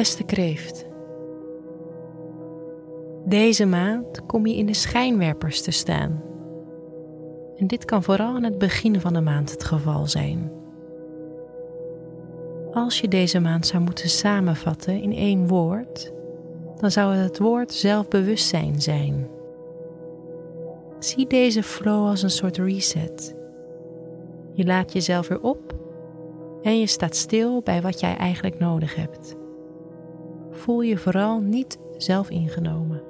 Beste kreeft. Deze maand kom je in de schijnwerpers te staan. En dit kan vooral aan het begin van de maand het geval zijn. Als je deze maand zou moeten samenvatten in één woord, dan zou het het woord zelfbewustzijn zijn. Zie deze flow als een soort reset. Je laat jezelf weer op en je staat stil bij wat jij eigenlijk nodig hebt. Voel je vooral niet zelf ingenomen.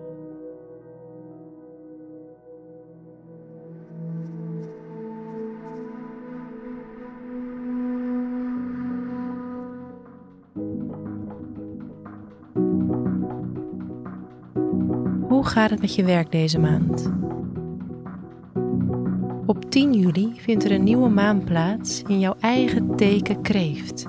Hoe gaat het met je werk deze maand? Op 10 juli vindt er een nieuwe maan plaats in jouw eigen teken kreeft.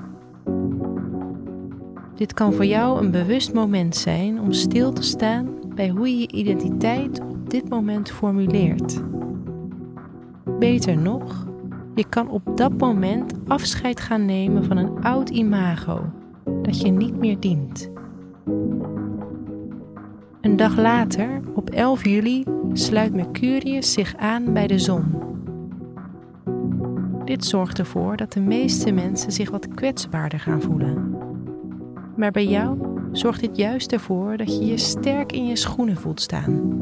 Dit kan voor jou een bewust moment zijn om stil te staan bij hoe je je identiteit op dit moment formuleert. Beter nog, je kan op dat moment afscheid gaan nemen van een oud imago dat je niet meer dient. Een dag later, op 11 juli, sluit Mercurius zich aan bij de zon. Dit zorgt ervoor dat de meeste mensen zich wat kwetsbaarder gaan voelen. Maar bij jou zorgt dit juist ervoor dat je je sterk in je schoenen voelt staan.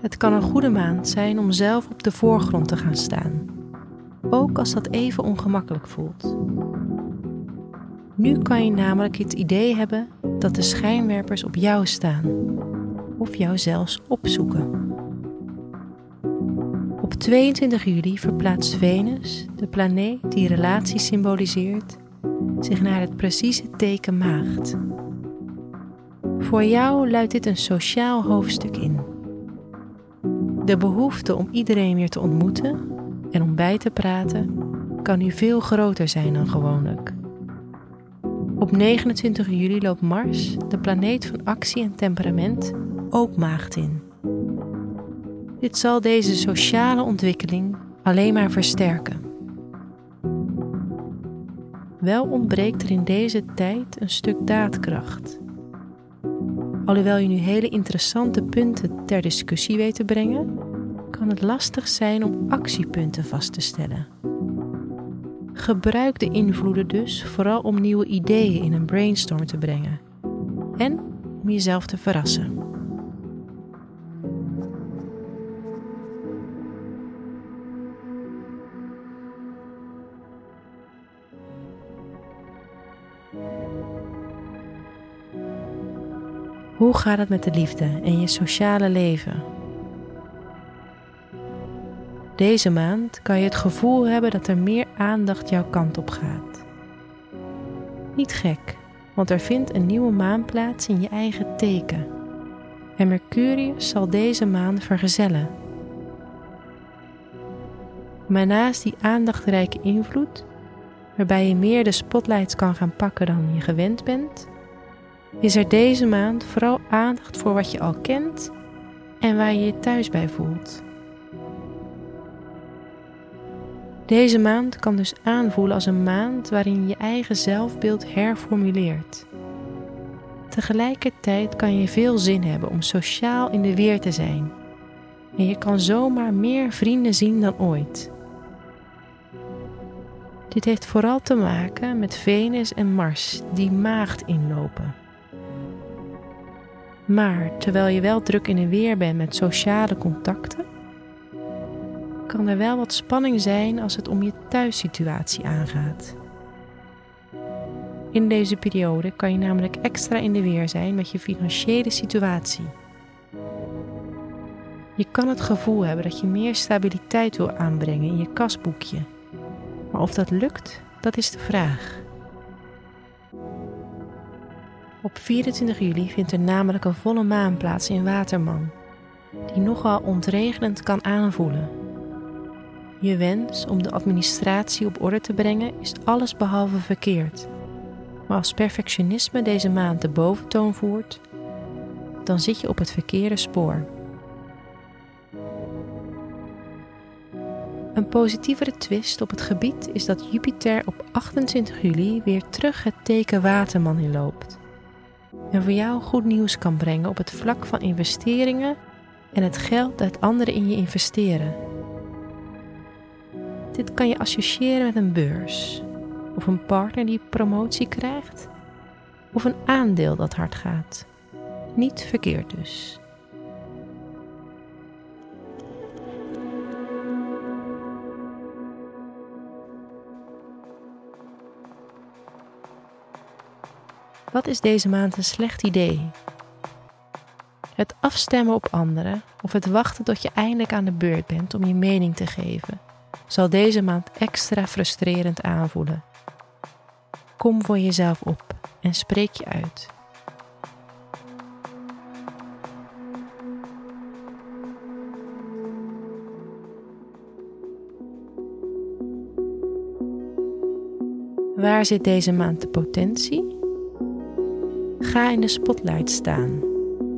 Het kan een goede maand zijn om zelf op de voorgrond te gaan staan, ook als dat even ongemakkelijk voelt. Nu kan je namelijk het idee hebben dat de schijnwerpers op jou staan of jou zelfs opzoeken. Op 22 juli verplaatst Venus, de planeet die relatie symboliseert, zich naar het precieze teken maagd. Voor jou luidt dit een sociaal hoofdstuk in. De behoefte om iedereen weer te ontmoeten en om bij te praten kan nu veel groter zijn dan gewoonlijk. Op 29 juli loopt Mars, de planeet van actie en temperament, ook maagd in. Dit zal deze sociale ontwikkeling alleen maar versterken. Wel ontbreekt er in deze tijd een stuk daadkracht. Alhoewel je nu hele interessante punten ter discussie weet te brengen, kan het lastig zijn om actiepunten vast te stellen. Gebruik de invloeden dus vooral om nieuwe ideeën in een brainstorm te brengen en om jezelf te verrassen. Hoe gaat het met de liefde en je sociale leven? Deze maand kan je het gevoel hebben dat er meer aandacht jouw kant op gaat. Niet gek, want er vindt een nieuwe maan plaats in je eigen teken. En Mercurius zal deze maan vergezellen. Maar naast die aandachtrijke invloed, waarbij je meer de spotlights kan gaan pakken dan je gewend bent, is er deze maand vooral aandacht voor wat je al kent en waar je je thuis bij voelt. Deze maand kan dus aanvoelen als een maand waarin je eigen zelfbeeld herformuleert. Tegelijkertijd kan je veel zin hebben om sociaal in de weer te zijn. En je kan zomaar meer vrienden zien dan ooit. Dit heeft vooral te maken met Venus en Mars die maagd inlopen. Maar terwijl je wel druk in de weer bent met sociale contacten, kan er wel wat spanning zijn als het om je thuissituatie aangaat. In deze periode kan je namelijk extra in de weer zijn met je financiële situatie. Je kan het gevoel hebben dat je meer stabiliteit wil aanbrengen in je kasboekje. Maar of dat lukt, dat is de vraag. Op 24 juli vindt er namelijk een volle maan plaats in Waterman, die nogal ontregelend kan aanvoelen. Je wens om de administratie op orde te brengen is alles behalve verkeerd. Maar als perfectionisme deze maand de boventoon voert, dan zit je op het verkeerde spoor. Een positievere twist op het gebied is dat Jupiter op 28 juli weer terug het teken Waterman inloopt. En voor jou goed nieuws kan brengen op het vlak van investeringen en het geld dat anderen in je investeren. Dit kan je associëren met een beurs, of een partner die promotie krijgt, of een aandeel dat hard gaat. Niet verkeerd dus. Wat is deze maand een slecht idee? Het afstemmen op anderen of het wachten tot je eindelijk aan de beurt bent om je mening te geven, zal deze maand extra frustrerend aanvoelen. Kom voor jezelf op en spreek je uit. Waar zit deze maand de potentie? Ga in de spotlight staan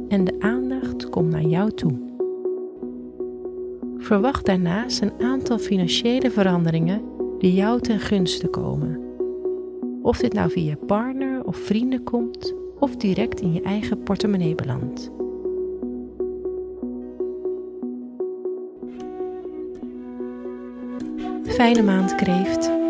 en de aandacht komt naar jou toe. Verwacht daarnaast een aantal financiële veranderingen die jou ten gunste komen. Of dit nou via partner of vrienden komt of direct in je eigen portemonnee belandt. Fijne maand kreeft.